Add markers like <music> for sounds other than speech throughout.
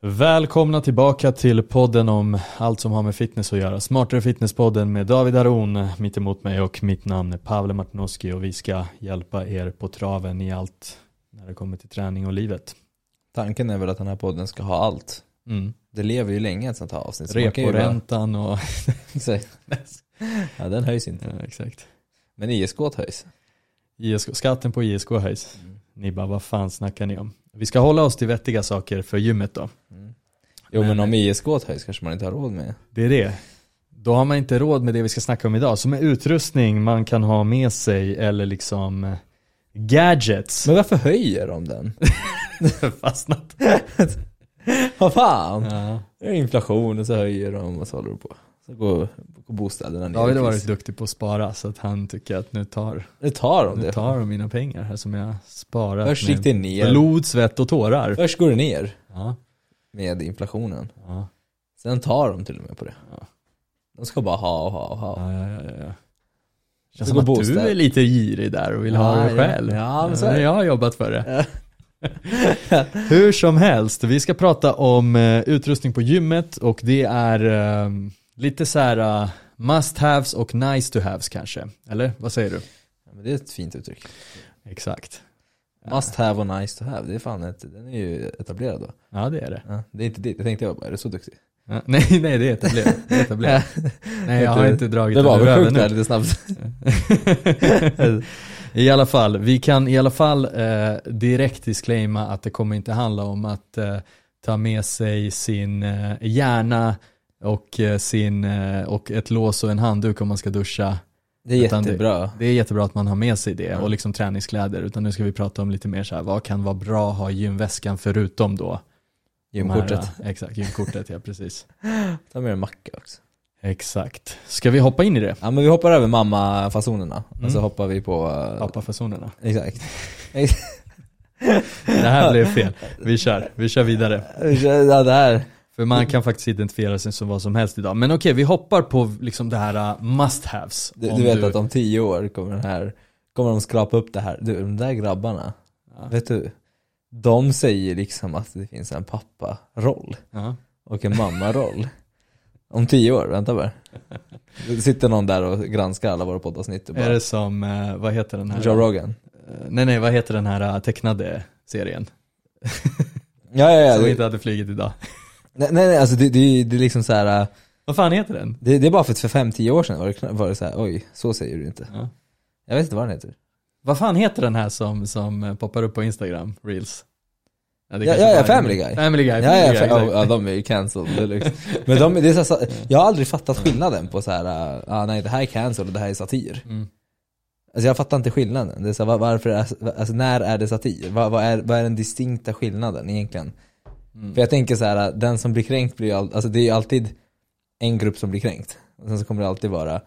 Välkomna tillbaka till podden om allt som har med fitness att göra. Smartare Fitnesspodden med David Aron mitt emot mig och mitt namn är Pavle Martinoski och vi ska hjälpa er på traven i allt när det kommer till träning och livet. Tanken är väl att den här podden ska ha allt. Mm. Det lever ju länge ett sånt här avsnitt. så bara- Reporäntan och... <laughs> Ja, den höjs inte. ja, exakt. Men ISK höjs. ISK, skatten på ISK höjs. Ni bara, vad fan snackar ni om? Vi ska hålla oss till vettiga saker för gymmet då. Jo men, Men- om ISK höjs kanske man inte har råd med. Det är det. Då har man inte råd med det vi ska snacka om idag. Som är utrustning man kan ha med sig eller liksom eh, gadgets. Men varför höjer de den? <laughs> Fastnat. <laughs> Vad fan? Ja. Det är inflation och så höjer de och så håller de på. Så går, går bostäderna ner David har varit duktig på att spara så att han tycker att nu tar, Nu tar de nu det. tar de mina pengar här som jag sparat Först gick det ner. blod, svett och tårar. Först går det ner Ja, med inflationen. ja, Sen tar de till och med på det. Ja. De ska bara ha och ha och ha. ja, ja, ja, ja. Känns som att du bostäder. är lite girig där och vill ha Ja, det ja. själv. Ja, men så är det. Jag har jobbat för det. <laughs> Hur som helst, vi ska prata om eh, utrustning på gymmet och det är eh, lite så här uh, must haves och nice to haves kanske. Eller vad säger du? Ja, men det är ett fint uttryck. Exakt. Must have och nice to have, det är fan ett, den är ju etablerad då. Ja det är det. Ja, det är inte ditt, jag tänkte jag bara, är du så duktig? Ja, <laughs> nej, nej det är etablerat. Det är etablerat. <laughs> Nej jag har inte dragit Det var där nu. lite snabbt. <laughs> I alla fall, vi kan i alla fall eh, direkt disclaima att det kommer inte handla om att eh, ta med sig sin eh, hjärna och, eh, sin, eh, och ett lås och en handduk om man ska duscha. Det är Utan det- jättebra. Det är jättebra att man har med sig det och liksom träningskläder. Utan nu ska vi prata om lite mer så här, vad kan vara bra att ha i gymväskan förutom då? Gymkortet. här, <laughs> exakt, gymkortet ja precis. <laughs> Ta med en macka också. Exakt. Ska vi hoppa in i det? Ja men vi hoppar över mamma-fasonerna. Och Mm. så hoppar vi på... Uh, Pappafasonerna. Exakt. <laughs> Det här blev fel. Vi kör, vi kör vidare. ja det här. För man kan faktiskt identifiera sig som vad som helst idag. Men okej, vi hoppar på liksom det här uh, must haves. Du, du vet att om tio år kommer den här, kommer de skrapa upp det här. Du, de där grabbarna, Ja. vet du? De säger liksom att det finns en pappa-roll Ja. och en mamma-roll. Om tio år, vänta bara. Det sitter någon där och granskar alla våra poddavsnitt och Är bara, det som, eh, vad heter den här? Joe Rogan. Eh, nej nej, vad heter den här uh, tecknade serien? Ja ja ja. <laughs> som Det, inte hade flugit idag. Nej nej alltså det, det, det är liksom så här. äh, Vad fan heter den? Det, det är bara för, för fem, tio år sedan var det, var det så här, oj, så säger du inte. Ja. Jag vet inte vad den heter. Vad fan heter den här som, som eh, poppar upp på Instagram, reels? Ja, ja, ja, Family Guy. Family Guy, Ja, Family ja, Guy, exakt. ja, de är ju cancelled. liksom. Men de, det är så, här- <laughs> jag har aldrig fattat skillnaden på så här, äh, ah, nej det här är cancel och det här är satir. Mm. Alltså jag fattar inte skillnaden. Det är så här, var- varför, alltså när är det satir? Vad, vad, är, vad är den distinkta skillnaden egentligen? Mm. För jag tänker så här, den som blir kränkt blir ju all, alltså det är ju alltid en grupp som blir kränkt. Och sen så kommer det alltid vara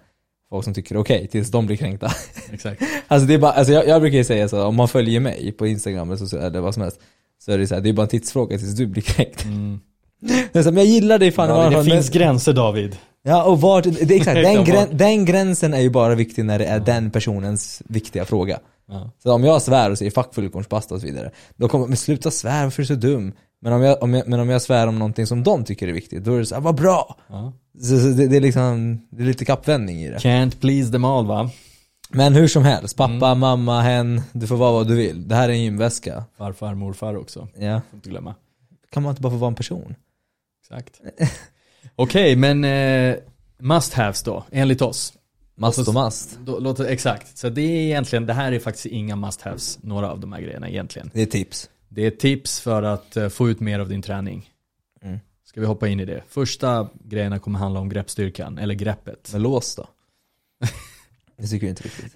folk som tycker okej tills de blir kränkta. Exakt. <laughs> Alltså det är bara, alltså jag, jag brukar ju säga så, om man följer mig på Instagram eller, så, eller vad som helst Så är det så här, det är bara en tidsfråga tills du blir kränkt. Mm. <laughs> Så men jag gillar dig fan alla det fall, finns men, gränser David. Ja och vart, det exakt, <laughs> den, grän, den gränsen är ju bara viktig när det är den personens viktiga fråga. Ja. Så om jag svär och säger 'fuck fullkornspasta' och så vidare, då kommer men sluta svär, varför är du så dum? Men om jag, om jag, men om jag svär om någonting som de tycker är viktigt, då är det så här, vad bra! Ja. Så, så det, det är liksom, det är lite kappvändning i det. Can't please them all va? Men hur som helst, pappa, Mm. mamma, hen, du får vara vad du vill. Det här är en gymväska. Farfar, morfar också. Ja. Får inte glömma. Kan man inte bara få vara en person? Exakt. <laughs> Okej, men eh, must haves då, enligt oss. Must och must. Då, låter, exakt. Så det är egentligen, det här är faktiskt inga must haves, några av de här grejerna egentligen. Det är tips. Det är tips för att eh, få ut mer av din träning. Mm. Ska vi hoppa in i det? Första grejerna kommer handla om greppstyrkan, eller greppet. Men lås då? <laughs> Det tycker jag inte riktigt.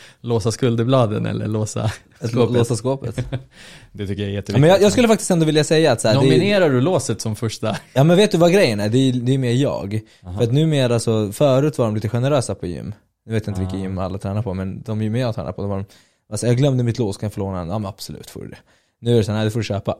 <laughs> Låsa skulderbladen eller låsa skåpet. låsa skåpet. <laughs> Det tycker jag är Ja, jätteviktigt. men jag, jag skulle faktiskt ändå vilja säga att så här, det är, Nominerar du låset som första? Ja men vet du vad grejen är? Det är, det är mer jag. Aha. För att numera så, förut var de lite generösa på gym. Nu vet jag inte vilka Ah. gym alla tränar på, men de gymmen jag tränar på, de var alltså, jag glömde mitt lås, kan jag få låna den? Ja men absolut får du det. Nu är det så här, nej det får du köpa.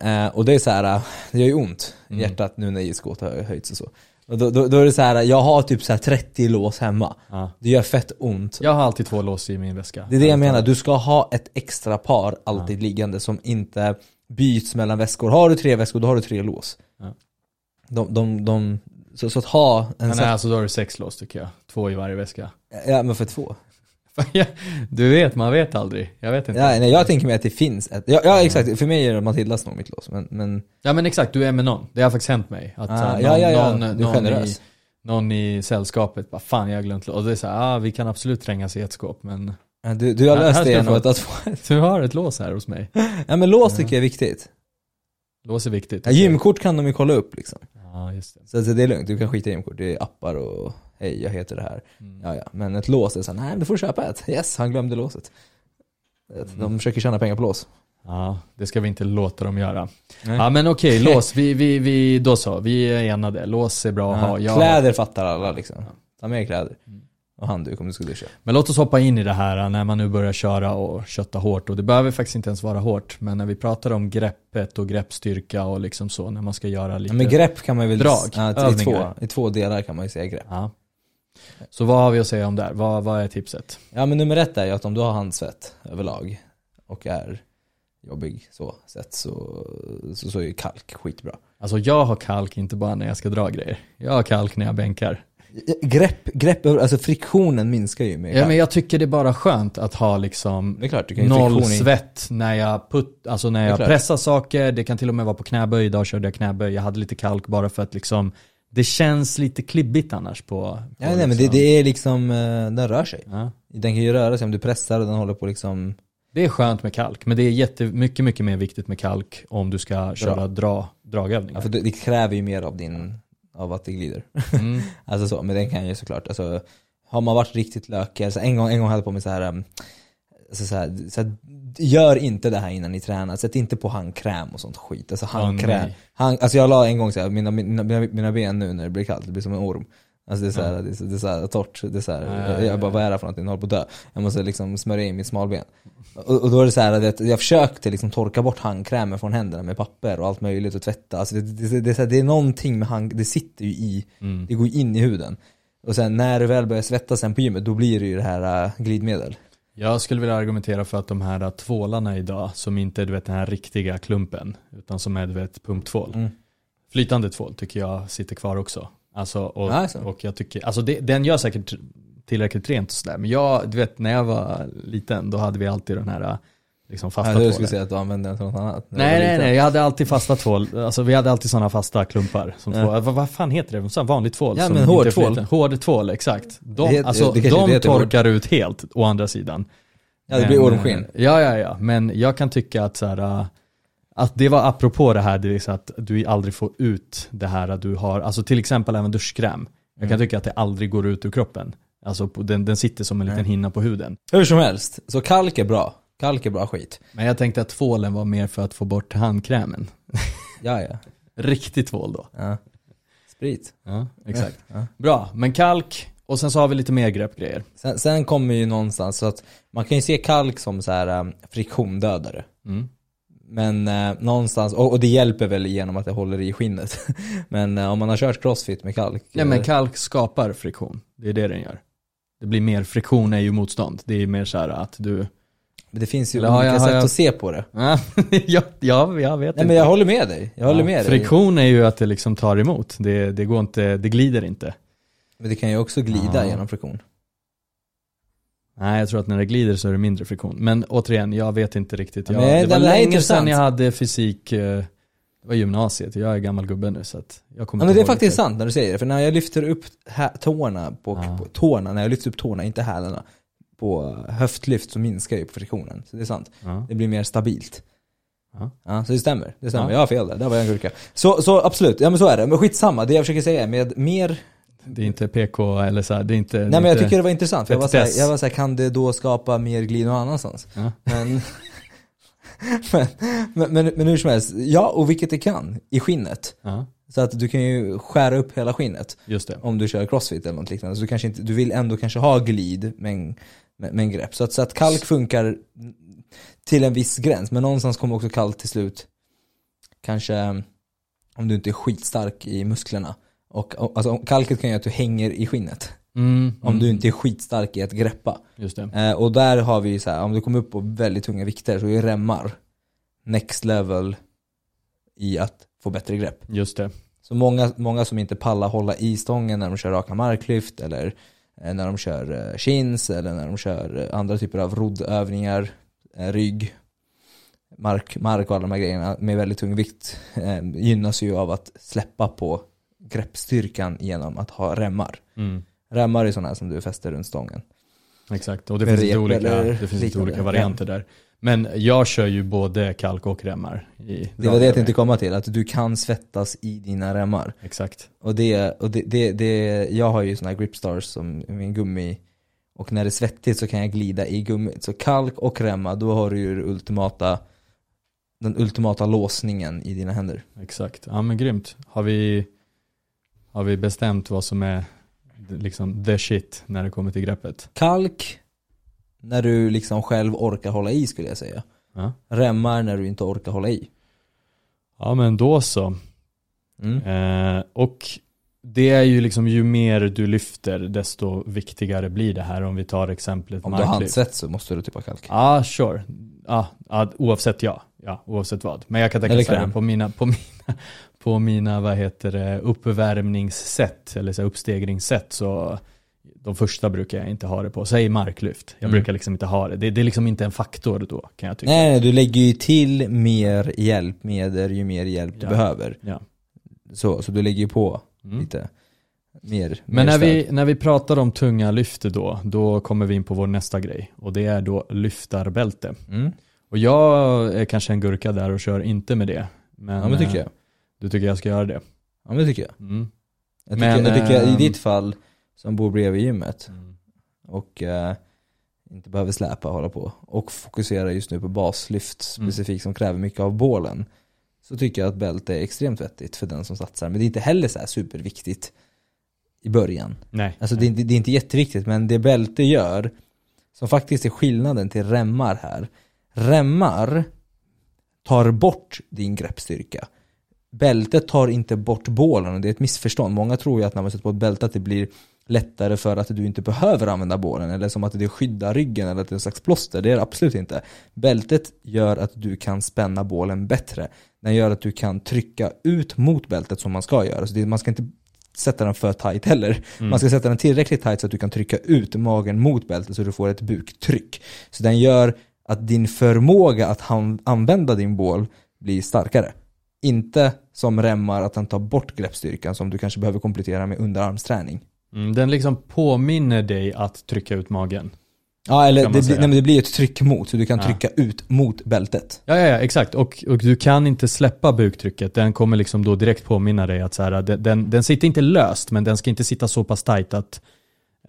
Eh, och det är så här, äh, det gör ju ont i Mm. hjärtat nu när ISK har höjts och så. Och då, då, då är det så här, jag har typ så här 30 lås hemma. Ja. Det gör fett ont. Jag har alltid två lås i min väska. Det är det jag menar, du ska ha ett extra par alltid liggande som inte byts mellan väskor. Har du tre väskor, då har du tre lås. Ja. De, de, de, så, så att ha en Men nej, alltså då har du sex lås tycker jag. Två i varje väska. Ja men för två. <laughs> du vet, man vet aldrig. Jag vet inte. Ja, nej, jag tänker mig att det finns ett, ja, ja exakt, för mig är det Matildas nog mitt lås. Men, men Ja men exakt, du är med någon. Det har faktiskt hänt mig. Att Ah, så här, ja, ja, ja. någon, Du är någon, i, någon i sällskapet bara fan jag har glömt lås. Och det är såhär, ah, vi kan absolut trängas i ett skåp men ja, du, du har Här- löst här det genom att få ett, du har ett lås här hos mig. <laughs> Ja men lås tycker jag är viktigt. Lås är viktigt. Ja, gymkort kan de ju kolla upp liksom. Ja, just det. Så, så det är lugnt, du kan skita i gymkort. Det är appar och hej jag heter det här. Mm. Ja ja, men ett lås är såhär, nej men du får köpa ett. <laughs> Yes, han glömde låset. Mm. De försöker tjäna pengar på lås. Ja, det ska vi inte låta dem göra. Nej. Ja men okej, <laughs> lås. Vi, vi, vi, då så. Vi är enade. Lås är bra att ha. Ja, Jag, Kläder fattar alla liksom. Ta med kläder. Mm. Och handduk om du ska duscha. Men låt oss hoppa in i det här när man nu börjar köra och kötta hårt. Och det behöver faktiskt inte ens vara hårt. Men när vi pratar om greppet och greppstyrka och liksom så. När man ska göra lite... Ja, men grepp kan man väl... Drag, i, två. I två delar kan man ju säga grepp. Ja. Så vad har vi att säga om det här? Vad, vad är tipset? Ja men nummer ett är ju att om du har handsvett överlag och är jobbig så sett så, så, så är ju kalk skitbra. Alltså jag har kalk inte bara när jag ska dra grejer. Jag har kalk när jag bänkar. Grepp, grepp, alltså friktionen minskar ju med Ja, men jag tycker det är bara skönt att ha liksom klart, noll svett när jag, put, alltså när jag pressar saker. Det kan till och med vara på knäböj. Idag körde jag knäböj. Jag hade lite kalk bara för att liksom det känns lite klibbigt annars på, på Ja, nej men det, liksom- det är liksom, eh, den rör sig. Ja. Den kan ju röra sig om du pressar och den håller på liksom Det är skönt med kalk, men det är jättemycket, mycket mer viktigt med kalk om du ska köra dra, dragövningar. Ja, för det, det kräver ju mer av din, av att det glider. Mm. <laughs> alltså så, men den kan ju såklart, alltså har man varit riktigt lökig, alltså en gång, en gång hade jag på mig så här, um, alltså så här, så här gör inte det här innan ni tränar, sätt inte på handkräm och sånt skit. Alltså handkräm. nej. hand, alltså jag la en gång så här, mina, mina, mina, ben nu när det blir kallt, det blir som en orm. Alltså det är så här, det det är så här torrt, det är så här, Ja, ja, jag, ja, jag bara vad är det för någonting, jag håller på att dö. Jag måste liksom smörja in mitt smalben. Och, och då är det så här att jag försökte liksom torka bort handkrämen från händerna med papper och allt möjligt och tvätta. Alltså det, det, det, är så här, det är någonting med hand, det sitter ju i, Mm. det går in i huden. Och sen när du väl börjar svettas sen på gymmet, då blir det ju det här äh, glidmedel. Jag skulle vilja argumentera för att de här tvålarna idag, som inte är du vet, den här riktiga klumpen, utan som är du vet, pumptvål. Mm. Flytande tvål tycker jag sitter kvar också. Alltså, och, Alltså. och jag tycker, alltså det, den gör säkert tillräckligt rent och sådär. Men jag, du vet när jag var liten, då hade vi alltid den här liksom fasta Ja, tvålen. skulle säga att du använder den till något annat. Nej nej nej, jag hade alltid fasta tvål. Alltså vi hade alltid sådana fasta klumpar. Som Ja. tvål. Vad, vad fan heter det? Så vanlig tvål. Ja, men hård är tvål. Hård tvål, exakt. De, Det alltså, det kanske inte de heter hård. torkar ut helt, å andra sidan. Ja, det blir Men, ormskinn. eh, Ja, ja, ja. Men jag kan tycka att så här, äh, att det var apropå det här, det vill säga att du aldrig får ut det här att du har, alltså till exempel även duschkräm. Jag kan Mm. tycka att det aldrig går ut ur kroppen. Alltså den, den sitter som en liten hinna på huden. Hur som helst, så kalk är bra. Kalk är bra skit. Men jag tänkte att tvålen var mer för att få bort handkrämen. Ja, ja. <laughs> Riktig tvål då. ja. Sprit. Ja, exakt. Ja. Bra, men kalk och sen så har vi lite mer greppgrejer. Sen, sen kommer ju någonstans så att man kan ju se kalk som så här um, friktiondödare. Mm. Men eh, någonstans, och, och det hjälper väl genom att det håller i skinnet. <laughs> Men eh, om man har kört crossfit med kalk. Nej men eh, kalk skapar friktion, det är det den gör. Det blir mer, friktion är ju motstånd. Det är mer så här att du... det finns ju har olika har sätt jag- att se på det. <laughs> ja, ja, jag vet Nej inte. men jag håller med dig. Jag håller Ja, med dig. Friktion är ju att det liksom tar emot. Det, det går inte, det glider inte. Men det kan ju också glida Ja. genom friktion. Nej, jag tror att när det glider så är det mindre friktion. Men återigen, jag vet inte riktigt. Ja, Jag, men det det var är länge sedan jag hade fysik, eh, det var gymnasiet. Jag är gammal gubbe nu så att jag kommer Ja men det är faktiskt sant när du säger det, för när jag lyfter upp hä- tårna, Ja. på tårna, när jag lyfter upp tårna, inte hälarna, på höftlyft så minskar ju friktionen. Så det är sant. Ja. Det blir mer stabilt. Ja. Ja, så det stämmer. Det stämmer. Ja. Jag har fel där, där var jag en gurka. Så, så absolut, ja men så är det. Men skitsamma, det jag försöker säga är med mer... Det är inte PK eller så här, det är inte... Nej men jag tycker det var intressant, för jag var, såhär, jag var såhär, kan det då skapa mer glid någon annanstans? Ja. Men, <laughs> men, men, men, men hur som helst, ja och vilket det kan, i skinnet. Ja, Så att du kan ju skära upp hela skinnet. just det. om du kör crossfit eller något liknande. Så du, kanske inte, du vill ändå kanske ha glid med, med, med en grepp. Så att, så att kalk funkar till en viss gräns, men någonstans kommer också kalk till slut kanske om du inte är skitstark i musklerna. Och, och alltså, kalket kan göra att du hänger i skinnet. Mm, Om mm, du inte är skitstark i att greppa. Eh, och där har vi så här, om du kommer upp på väldigt tunga vikter så är remmar next level i att få bättre grepp. Just det. Så många, många som inte pallar hålla i stången när de kör raka marklyft eller när de kör eh, chins eller när de kör eh, andra typer av roddövningar, eh, rygg, mark, mark och alla de här grejerna med väldigt tung vikt eh, gynnas ju av att släppa på greppstyrkan genom att ha remmar. Mm. Remmar är sådana här som du fäster runt stången. Exakt, och det Med finns, lite olika, det finns lite olika varianter där. Men jag kör ju både kalk och remmar. I Det var det jag tänkte komma till, att du kan svettas i dina remmar. Exakt. Och det, och det, det, det jag har ju såna här gripstars som min gummi och när det är svettigt så kan jag glida i gummit. Så kalk och remma, då har du ju ultimata, den ultimata låsningen i dina händer. Exakt. Ja men grymt. Har vi, har vi bestämt vad som är liksom the shit när det kommer till greppet? Kalk, när du liksom själv orkar hålla i skulle jag säga. Ja, Remmar när du inte orkar hålla i. ja men då så. Mm. Eh, och det är ju liksom ju mer du lyfter desto viktigare blir det här om vi tar exemplet Om du har marklyft. handsvett så måste du typ ha kalk. Ja, ah, sure. Ah, ah, oavsett ja. ja. Oavsett vad. Men jag kan tänka Eller så här, kräm. på mina, på mina, <laughs> på mina vad heter det, uppvärmningssätt eller så uppstegringssätt så de första brukar jag inte ha det på. Säg marklyft. Jag Mm. brukar liksom inte ha det. det. Det är liksom inte en faktor då kan jag tycka. Nej, du lägger ju till mer hjälpmedel ju mer hjälp du Ja. behöver. Ja. Så, så du lägger ju på Mm. lite mer Men mer när vi, när vi pratar om tunga lyft då, då kommer vi in på vår nästa grej. Och det är då lyftarbälte. Mm. Och jag är kanske en gurka där och kör inte med det. Men, Ja men tycker eh, jag. Du tycker jag ska göra det? Ja men det tycker jag. Mm. Jag Men, tycker, jag tycker i ehm, ditt fall, som bor bredvid gymmet Mm. och eh, inte behöver släpa och hålla på och fokusera just nu på baslyft Mm. specifikt som kräver mycket av bålen. Så tycker jag att bälte är extremt vettigt för den som satsar. Men det är inte heller så här superviktigt i början. Nej. Alltså det är, inte, det är inte jätteviktigt men det bälte gör, som faktiskt är skillnaden till remmar här. Remmar tar bort din greppstyrka. Bältet tar inte bort bålen och det är ett missförstånd. Många tror ju att när man sätter på ett bälte att det blir lättare för att du inte behöver använda bålen eller som att det skyddar ryggen eller att det är en slags plåster. Det är det absolut inte. Bältet gör att du kan spänna bålen bättre. Den gör att du kan trycka ut mot bältet som man ska göra. Så det, man ska inte sätta den för tight heller. Mm. Man ska sätta den tillräckligt tight så att du kan trycka ut magen mot bältet så du får ett buktryck. Så den gör att din förmåga att använda din bål blir starkare. Inte som remmar att den tar bort greppstyrkan som du kanske behöver komplettera med underarmsträning. Mm, den liksom påminner dig att trycka ut magen. Ja eller det, säga. nej, det blir ett tryck mot så du kan Ja. trycka ut mot bältet. Ja, ja, ja exakt. Och, och du kan inte släppa buktrycket. Den kommer liksom då direkt påminna dig att så här, den, den, den sitter inte löst, men den ska inte sitta så pass tight att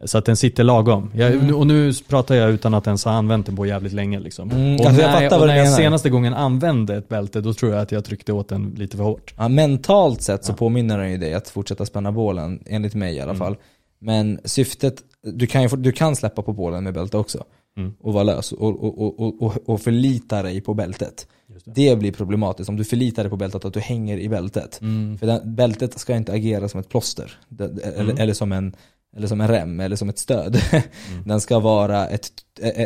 så att den sitter lagom. Jag, Mm. Och nu pratar jag utan att ens ha använt den på jävligt länge. Liksom. Mm, och alltså jag när, fattar och när jag senaste gången använde ett bälte, då tror jag att jag tryckte åt den lite för hårt. Ja, mentalt sett så Ja. påminner den ju dig att fortsätta spänna bålen, enligt mig i alla Mm. fall. Men syftet, du kan, ju, du kan släppa på bålen med bälte också. Mm. Och vara lös och, och, och, och, och, förlita dig på bältet. Det. Det blir problematiskt om du förlitar dig på bältet, att du hänger i bältet. Mm. För den, bältet ska inte agera som ett plåster. Eller, eller, som en, eller som en rem, eller som ett stöd. <laughs> Den ska vara ett,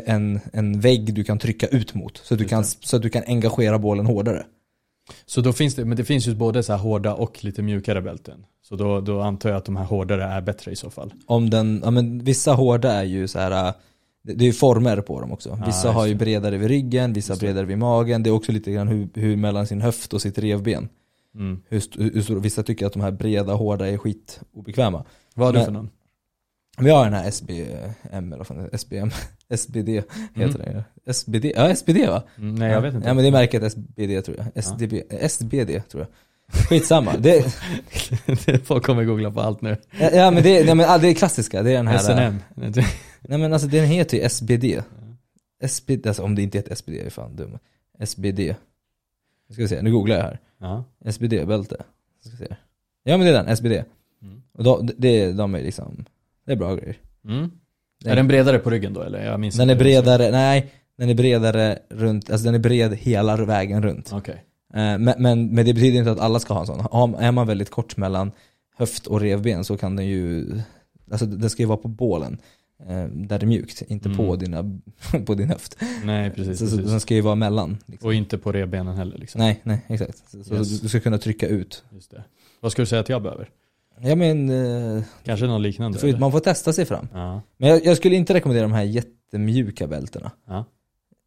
en, en vägg du kan trycka ut mot. Så att, du kan, så att du kan engagera bålen hårdare. Så då finns det, men det finns ju både så här hårda och lite mjukare bälten. Så då, då antar jag att de här hårdare är bättre i så fall. Om den, ja men vissa hårda är ju så här. det är ju former på dem också. Vissa just har ju bredare vid ryggen, vissa bredare vid magen. Det är också lite grann hur, hur mellan sin höft och sitt revben. Mm. Hur, hur, vissa tycker att de här breda, hårda är skitobekväma. Vad har du för någon? Vi har den här SBM, eller vad fan? SBM, SBD heter den ju. SBD, ja SBD va? Mm, nej jag vet inte. Ja men det är märket SBD tror jag. SDB, SBD tror jag. Skitsamma. Det, Folk kommer googla på allt nu. ja men det, nej, men, ah, det är klassiska, det är den här. SNM. Nej men alltså den heter ju SBD. SBD, alltså om det inte heter SBD, jag är fan dum. SBD. Nu ska vi se, nu googlar jag här. Ja. SBD-bälte. Ja men det är den, SBD. Mm. Och då, det, de är liksom, det är bra grejer. Mm. Är den bredare på ryggen då eller? Jag minns Den är bredare, nej, den är bredare runt, alltså den är bred hela vägen runt. Okej. Eh, Men, men, men det betyder inte att alla ska ha en sån. Är man väldigt kort mellan höft och revben så kan den ju, alltså den ska ju vara på bålen. eh, där det är mjukt, inte Mm. på, dina, <laughs> på din höft. Nej, precis. så, precis. den ska ju vara mellan. Liksom. Och inte på revbenen heller liksom. Nej, nej, exakt. Så, så Yes. du ska kunna trycka ut. Just det. Vad ska du säga att jag behöver? Ja men, eh, Kanske något liknande? får, man får testa sig fram. Ja. Men jag, jag skulle inte rekommendera de här jättemjuka bältena. Ja.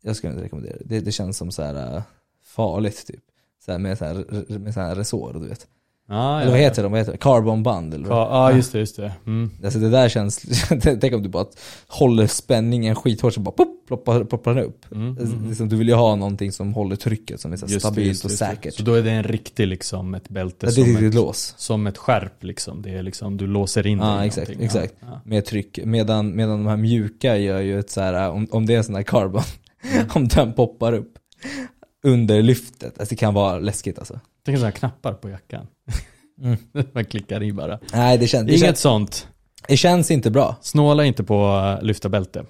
Jag skulle inte rekommendera det. Det, det känns som så här eh, farligt typ. Så här med så här, med så här resår, du vet. Ja, Eller vad heter de? Vad heter det? Carbonband eller vad? Ja, ja, just det, just det. Mm. Alltså det där känns, <laughs> tänk om du bara håller spänningen skithårt så bara pop, ploppar, ploppar den upp. Mm, Det mm, är mm. Liksom, du vill ju ha någonting som håller trycket som är så Just det, stabilt just det, och just det. säkert. Så då är det en riktig liksom, ett bälte Ja, det som, riktigt ett, lås. som ett skärp liksom. Det är liksom, du låser in Ja, dig i exakt, någonting. exakt. Ja, Med tryck. Medan, medan de här mjuka gör ju ett så här, om, om det är sån här carbon, Mm. <laughs> om den poppar upp under lyftet, alltså det kan vara läskigt alltså. Tänk sådana här knappar på jackan. Mm. <laughs> Man klickar i bara. Nej det känns, det, Inget känns, sånt. det känns inte bra. Snåla inte på uh, lyfta bälte.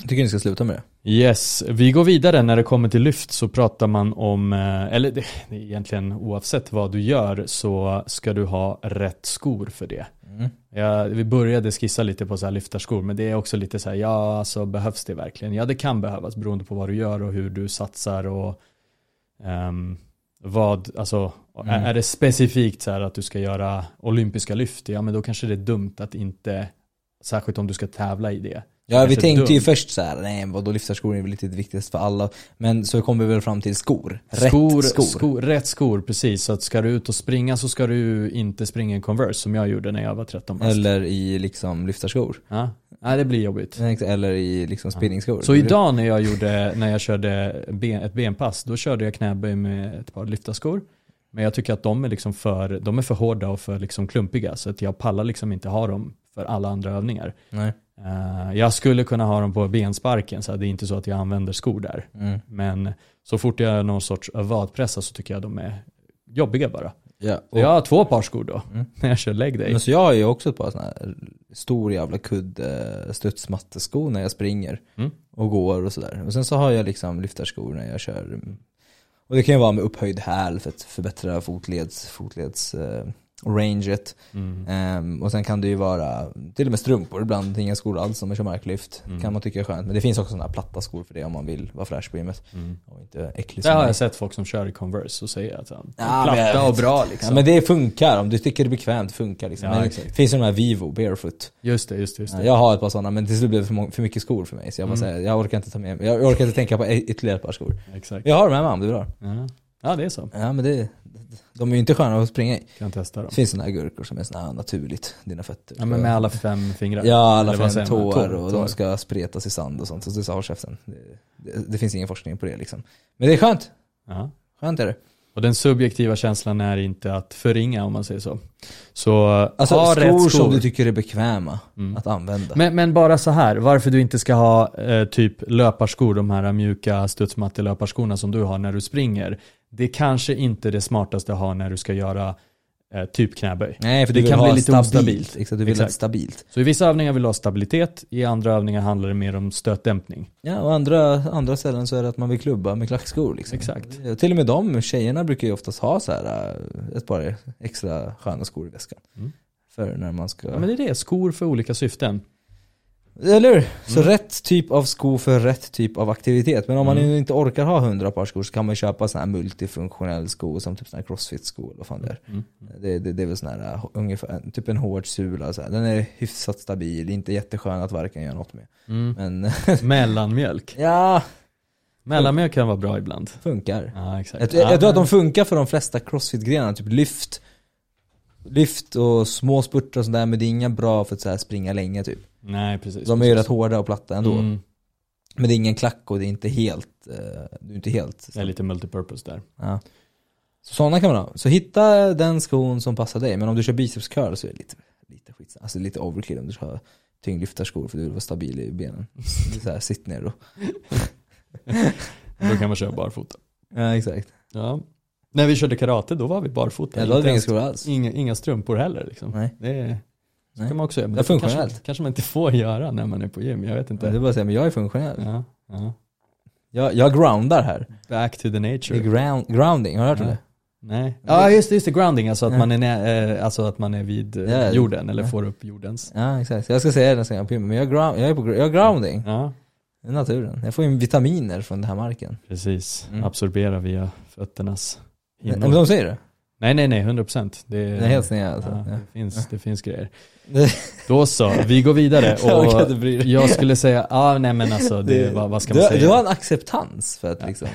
Jag tycker ni ska sluta med det. Yes, vi går vidare. När det kommer till lyft så pratar man om, eh, eller det, <laughs> egentligen oavsett vad du gör så ska du ha rätt skor för det. Mm. Ja, vi började skissa lite på så här lyftarskor men det är också lite så här, ja alltså behövs det verkligen? Ja det kan behövas beroende på vad du gör och hur du satsar och ehm, vad, alltså Mm. är, det specifikt så att du ska göra olympiska lyft, ja men då kanske det är dumt att inte, särskilt om du ska tävla i det. Ja vi tänkte ju dumt. först så här, nej vadå lyftarskor är väl lite det viktigaste för alla. Men så kom vi väl fram till skor. Rätt skor, skor. skor. Rätt skor, precis. Så att ska du ut och springa så ska du inte springa i Converse som jag gjorde när jag var 13 bast. Eller i liksom lyftarskor. Ja. Nej, det blir jobbigt. Eller i liksom spinningskor. Så idag när jag gjorde, när jag körde ben, ett benpass, då körde jag knäböj med ett par lyftarskor. Men jag tycker att de är, liksom för, de är för hårda och för liksom klumpiga så att jag pallar liksom inte ha dem för alla andra övningar. Nej. Eh, jag skulle kunna ha dem på bensparken så det är inte så att jag använder skor där. Mm. Men så fort jag gör någon sorts vadpressa så tycker jag de är jobbiga bara. Ja, och, jag har två par skor då, Mm. när <laughs> jag kör day. men så jag har ju också ett par sådana här stor jävla kudd eh, studsmatteskor när jag springer Mm. och går och sådär. Och sen så har jag liksom lyftarskor när jag kör. mm. Och det kan ju vara med upphöjd häl för att förbättra fotleds, fotleds eh, ranget. Mm. Ehm, och sen kan det ju vara till och med strumpor ibland, inga skor alls om man kör marklyft. Mm. Kan man tycka är skönt. Men det finns också sådana här platta skor för det om man vill vara fräsch på gymmet. Mm. Och inte äcklig som har jag sett folk som kör i Converse och säger att de Ja, platta och bra liksom. Ja men det funkar, om du tycker det är bekvämt funkar liksom. Ja, det finns ju de här Vivo, barefoot. Just det, just det. Just det. Ja, jag har ett par sådana men till slut blev det för, mycket skor för mig. Så jag bara Mm. säger, jag orkar inte ta med jag orkar inte tänka på ytterligare ett par skor. Exakt. Jag har dem hemma om du vill ha. Ja. ja, det är så. Ja men det, de är ju inte sköna att springa i. Kan testa dem. Det finns sådana här gurkor som är såna här naturligt, dina fötter. Ja, men med alla fem fingrar. Ja, alla Eller fem tår Tår, och tår. de ska spretas i sand och sånt. Så det sa käften. Det, det, det finns ingen forskning på det liksom. Men det är skönt. Ja. Skönt är det. Och den subjektiva känslan är inte att förringa om man säger så. Så Alltså ha skor, rätt skor. som du tycker är bekväma Mm. att använda. Men, men bara så här, varför du inte ska ha eh, typ löparskor, de här mjuka studsmattelöparskorna som du har när du springer. Det kanske inte är det smartaste att ha när du ska göra eh, typ knäböj. Nej, för Det kan bli lite stabilt. Exakt, du vill Exakt. stabilt. Så i vissa övningar vill du ha stabilitet, i andra övningar handlar det mer om stötdämpning. Ja, och andra, andra ställen så är det att man vill klubba med klackskor liksom. Exakt. Och Till och med de tjejerna brukar ju oftast ha så här äh, ett par extra sköna skor i väskan. Mm. För när man ska... Ja, men det är det, skor för olika syften. Eller hur? Så Mm. rätt typ av sko för rätt typ av aktivitet. Men om man Mm. nu inte orkar ha hundra par skor så kan man köpa sån här multifunktionell sko som typ sån här crossfit-sko eller vad fan det är. Mm. Det, det, det är väl sån här, äh, ungefär, typ en hård sula så här. Den är hyfsat stabil, inte jätteskön att varken göra något med. Mm. Men <laughs> Mellanmjölk. ja, Mellanmjölk kan vara bra ibland. funkar. Ja, exakt. Jag, jag, jag tror att de funkar för de flesta crossfit-grenarna, typ lyft, lyft och små spurter och sådär, men det är inga bra för att så här springa länge typ. Nej, precis. De är ju precis. rätt hårda och platta ändå. Mm. Men det är ingen klack och det är inte helt, eh, du är inte helt Det är lite multipurpose där. ja. Så sådana kan man ha. Så hitta den skon som passar dig, men om du kör biceps curl så är det lite, lite skit, alltså lite overkill om du ska ha tyngdlyftarskor för du vill vara stabil i benen. <laughs> Så här, sitt ner då. Då kan man köra barfota. Ja exakt. Ja. När vi körde karate, då var vi barfota. Ja, då hade vi inga skor alls. Inga, inga strumpor heller liksom. Nej. Det så Nej. kan man också göra. Men Det är det kanske, funktionellt. kanske man inte får göra när man är på gym, jag vet Det inte. är bara att säga, men jag är funktionell. Ja, ja. Jag, jag groundar här. Back to the Det nature. ground, grounding, har du hört om Ja. det? Nej. Ja just det, just det, grounding, alltså att, Ja. man, är nä, eh, alltså att man är vid eh, Ja. jorden eller Ja. får upp jordens. Ja exakt, jag ska säga det nästa gång jag men jag, ground, jag är på jag grounding, Ja, i naturen. Jag får ju vitaminer från den här marken. precis. Mm. Absorbera via fötternas Men, de säger det? Nej nej nej, 100% det, Den är helt sned alltså. ja, Ja. det, finns, det finns grejer. Det- <laughs> Då så, vi går vidare och jag skulle säga, ja ah, nej men alltså det, vad, vad ska man du, säga? Du har en acceptans för att liksom,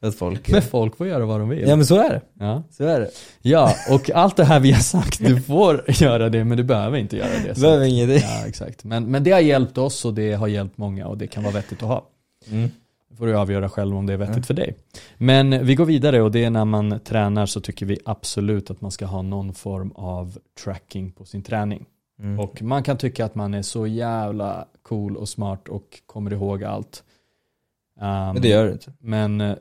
för att folk... Men folk får göra vad de vill. Ja men så är det, Ja. så är det. ja, och allt det här vi har sagt, du får göra det men du behöver inte göra det. Du behöver ingenting. Ja exakt, men, men det har hjälpt oss och det har hjälpt många och det kan vara vettigt att ha. Mm. Får du avgöra själv om det är vettigt Ja. för dig. Men vi går vidare och det är när man tränar så tycker vi absolut att man ska ha någon form av tracking på sin träning. Mm. Och man kan tycka att man är så jävla cool och smart och kommer ihåg allt. Um, Men det gör du inte. Men eh,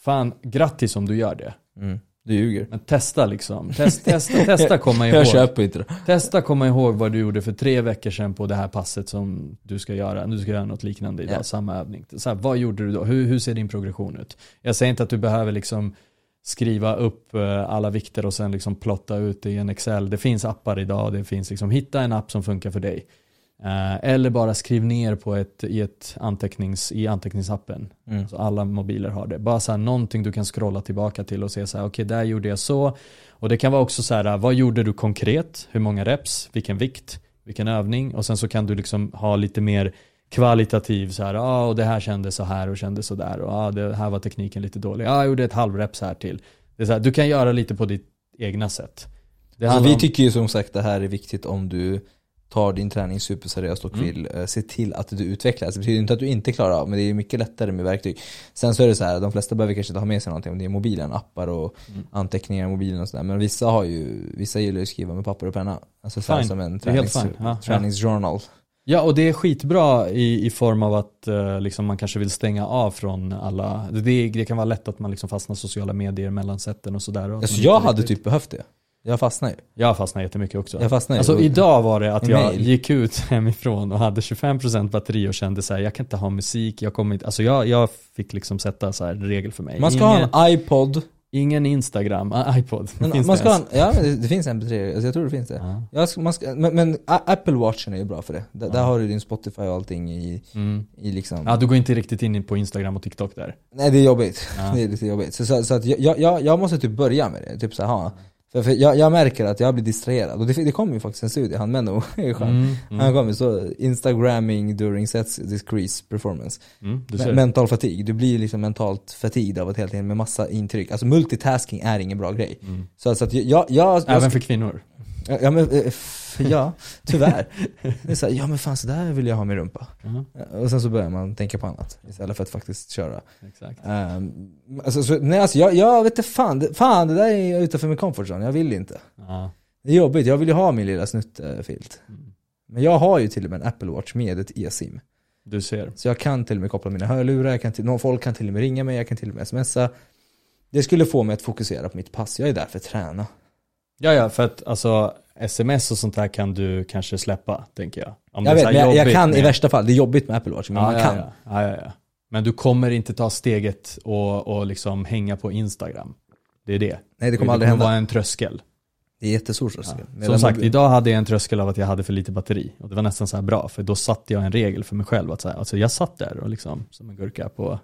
fan, grattis om du gör det. Mm. Du ljuger. Men testa liksom. <laughs> Test, testa, testa komma ihåg. Jag köper inte det. Testa komma ihåg vad du gjorde för tre veckor sedan på det här passet som du ska göra. Du ska göra något liknande idag, Ja. samma övning. Så här, vad gjorde du då? Hur, hur ser din progression ut? Jag säger inte att du behöver liksom skriva upp eh, alla vikter och sen liksom plotta ut det i en Excel. Det finns appar idag, det finns liksom, hitta en app som funkar för dig. Eh, eller bara skriv ner på ett, i, ett antecknings, i anteckningsappen. Mm. Så alla mobiler har det. Bara så här, någonting du kan scrolla tillbaka till och se så här, okej där gjorde jag så. Och det kan vara också så här, vad gjorde du konkret? Hur många reps? Vilken vikt? Vilken övning? Och sen så kan du liksom ha lite mer kvalitativ så här, ja ah, och det här kändes så här och kändes så där och ah, det här var tekniken lite dålig. Ja, ah, jag gjorde ett halvreps här till. Det är så här, du kan göra lite på ditt egna sätt. Det Alltså, vi om- tycker ju som sagt det här är viktigt om du tar din träning superseriöst och Mm. vill eh, se till att du utvecklas. Det betyder inte att du inte klarar av, men det är mycket lättare med verktyg. Sen så är det så här, de flesta behöver kanske inte ha med sig någonting om det är mobilen, appar och Mm. anteckningar i mobilen och sådär. Men vissa har ju, vissa gillar ju att skriva med papper och penna. Alltså så som en tränings. Ja, träningsjournal. Ja, och det är skitbra i, i form av att eh, liksom man kanske vill stänga av från alla, det, det kan vara lätt att man liksom fastnar sociala medier mellan sätten och sådär. och Alltså jag hade riktigt- typ behövt det. Jag fastnar ju. Jag fastnar jättemycket också. Jag fastnar ju. Alltså idag var det att jag mail. gick ut <laughs> hemifrån och hade 25% batteri och kände så här, jag kan inte ha musik, jag kommer inte, alltså jag, jag fick liksom sätta så här regel för mig. Man ska ingen, ha en iPod. ingen Instagram, ah, iPod, Men finns man det ska ha ens? en, ja men det, det finns MP3, alltså jag tror det finns det. Ja. Jag ska, man ska, men, men A- Apple Watchen är ju bra för det. Där, där har du din Spotify och allting i, Mm. i liksom Ja, du går inte riktigt in på Instagram och TikTok där. Nej det är jobbigt, Ja. <laughs> det är lite jobbigt. Så, så, så att jag, jag, jag måste typ börja med det, typ så här, ha. För, för jag, jag märker att jag blir distraherad, och det, det kom ju faktiskt en studie, han Menno <laughs> skön. Mm, Han mm, kom ju så, Instagramming during sets decrease performance. mm, Men-. Mental fatigue, du blir liksom mentalt fatigued av att hela tiden med massa intryck. Alltså multitasking är ingen bra grej. Mm. Så, så att jag, jag, jag, Även för kvinnor. Ja men, eh, <laughs> f- ja, tyvärr. <laughs> Det är så här, ja men fan så där vill jag ha min rumpa. Ja, Och sen så börjar man tänka på annat istället för att faktiskt köra. exakt. Um, alltså, så, nej alltså jag, jag vet inte fan, det, fan det där är utanför min comfort zone, jag vill inte. Ja. Det är jobbigt, jag vill ju ha min lilla snuttfilt. Mm. Men jag har ju till och med en Apple Watch med ett e-sim. Du ser. Så jag kan till och med koppla mina hörlurar, jag kan till, någon folk kan till och med ringa mig, jag kan till och med smsa. Det skulle få mig att fokusera på mitt pass, jag är där för att träna. Ja, ja, för att alltså sms och sånt där kan du kanske släppa, tänker jag. Om Jag det vet, men jag, jag kan i med- värsta fall, det är jobbigt med Apple Watch, men ja, man ja, kan. Ja, ja, ja, ja. Men du kommer inte ta steget och, och liksom hänga på Instagram. Det är det. Nej det kommer aldrig hända. vara en tröskel. Det är jättestor Ja. tröskel. Som sagt, idag hade jag en tröskel av att jag hade för lite batteri. Och det var nästan så här bra, för då satte jag en regel för mig själv. Att så här, alltså jag satt där och liksom, som en gurka på,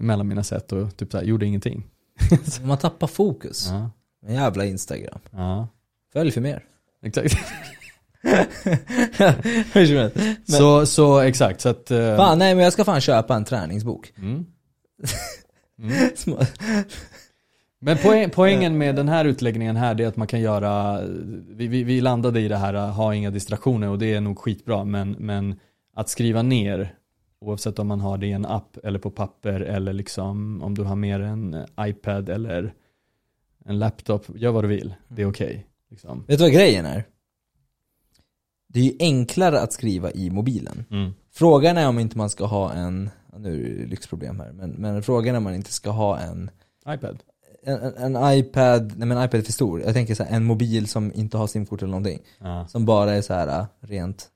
mellan mina sätt och typ så här, gjorde ingenting. <laughs> Man tappar fokus. Ja, En jävla Instagram. ja Följ för mer. Exakt. <laughs> men, så, så exakt, så att... eh, fan, nej men jag ska fan köpa en träningsbok. Mm. <laughs> Mm. Men poäng, poängen med den här utläggningen här det är att man kan göra, vi, vi, vi landade i det här, ha inga distraktioner och det är nog skitbra men, men att skriva ner oavsett om man har det i en app eller på papper eller liksom om du har mer en iPad eller en laptop, gör vad du vill, det är okej. Liksom. Vet du vad grejen är? Det är ju enklare att skriva i mobilen. mm. Frågan är om inte man ska ha en, nu är det lyxproblem här, men, men frågan är om man inte ska ha en iPad. en, en, en iPad, nej men iPad är för stor. Jag tänker så här, en mobil som inte har simkort eller någonting. Ja. Som bara är så här äh, rent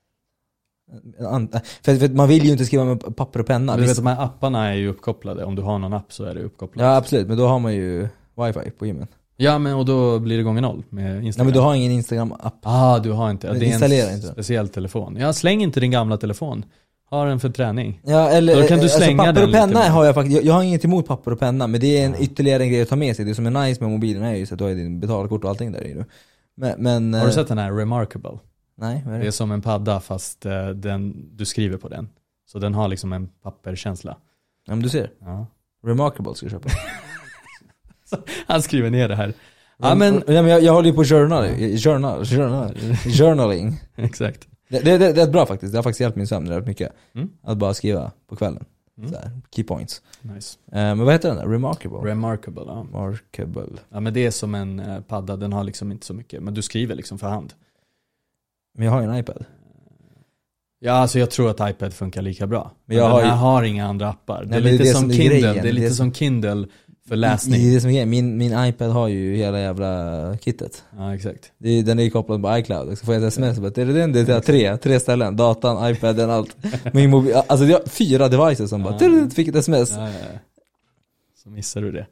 en an- för, för man vill ju inte skriva med papper och penna. Du vet de här apparna är ju uppkopplade, om du har någon app så är det uppkopplat. Ja absolut, men då har man ju wifi på gymmen. Ja men och då blir det gånger noll med Nej Instagram. men du har ingen Instagram-app. Ah, du har inte. Ja, Men det är en inte speciell telefon. Ja, släng inte din gamla telefon. Ha den för träning. Ja eller, Då kan du alltså, slänga papper den och penna har jag faktiskt, jag, jag har inget emot papper och penna men det är en ytterligare en grej att ta med sig. Det som är nice med mobilen är ju så att du har din betalkort och allting där i. Men, men Har du eh, sett den här Remarkable? Nej, är Det är det? som en padda fast eh, den, du skriver på den. Så den har liksom en papperkänsla. Ja men du ser, Ja. Remarkable ska du köpa. <laughs> Han skriver ner det här. Ja men, ja, men jag, jag håller ju på journal, journal, journal, journaling. <laughs> exakt. Det, det, det, det är bra faktiskt, det har faktiskt hjälpt min sömn rätt mycket. Mm. Att bara skriva på kvällen. Mm. Här, key points. Nice. Eh, men vad heter den där? Remarkable? Remarkable, ja. Remarkable. Ja men det är som en eh, padda, den har liksom inte så mycket. Men du skriver liksom för hand. Men jag har ju en iPad. Ja alltså jag tror att iPad funkar lika bra. Men, jag den har ju- har inga andra appar. Det är men det är lite det som som Kindle, det är lite Det är- som Kindle för Det läsning. är det som är. Min, min iPad har ju hela jävla kittet. Ja exakt. Det är, den är ju kopplad på iCloud. Så får jag ett sms och bara, är det den? Det är tre, tre ställen. Datan, iPaden, allt. <laughs> Min mobil, alltså jag har fyra devices som bara, Ja. fick ett sms. Ja, ja. Så missar du det.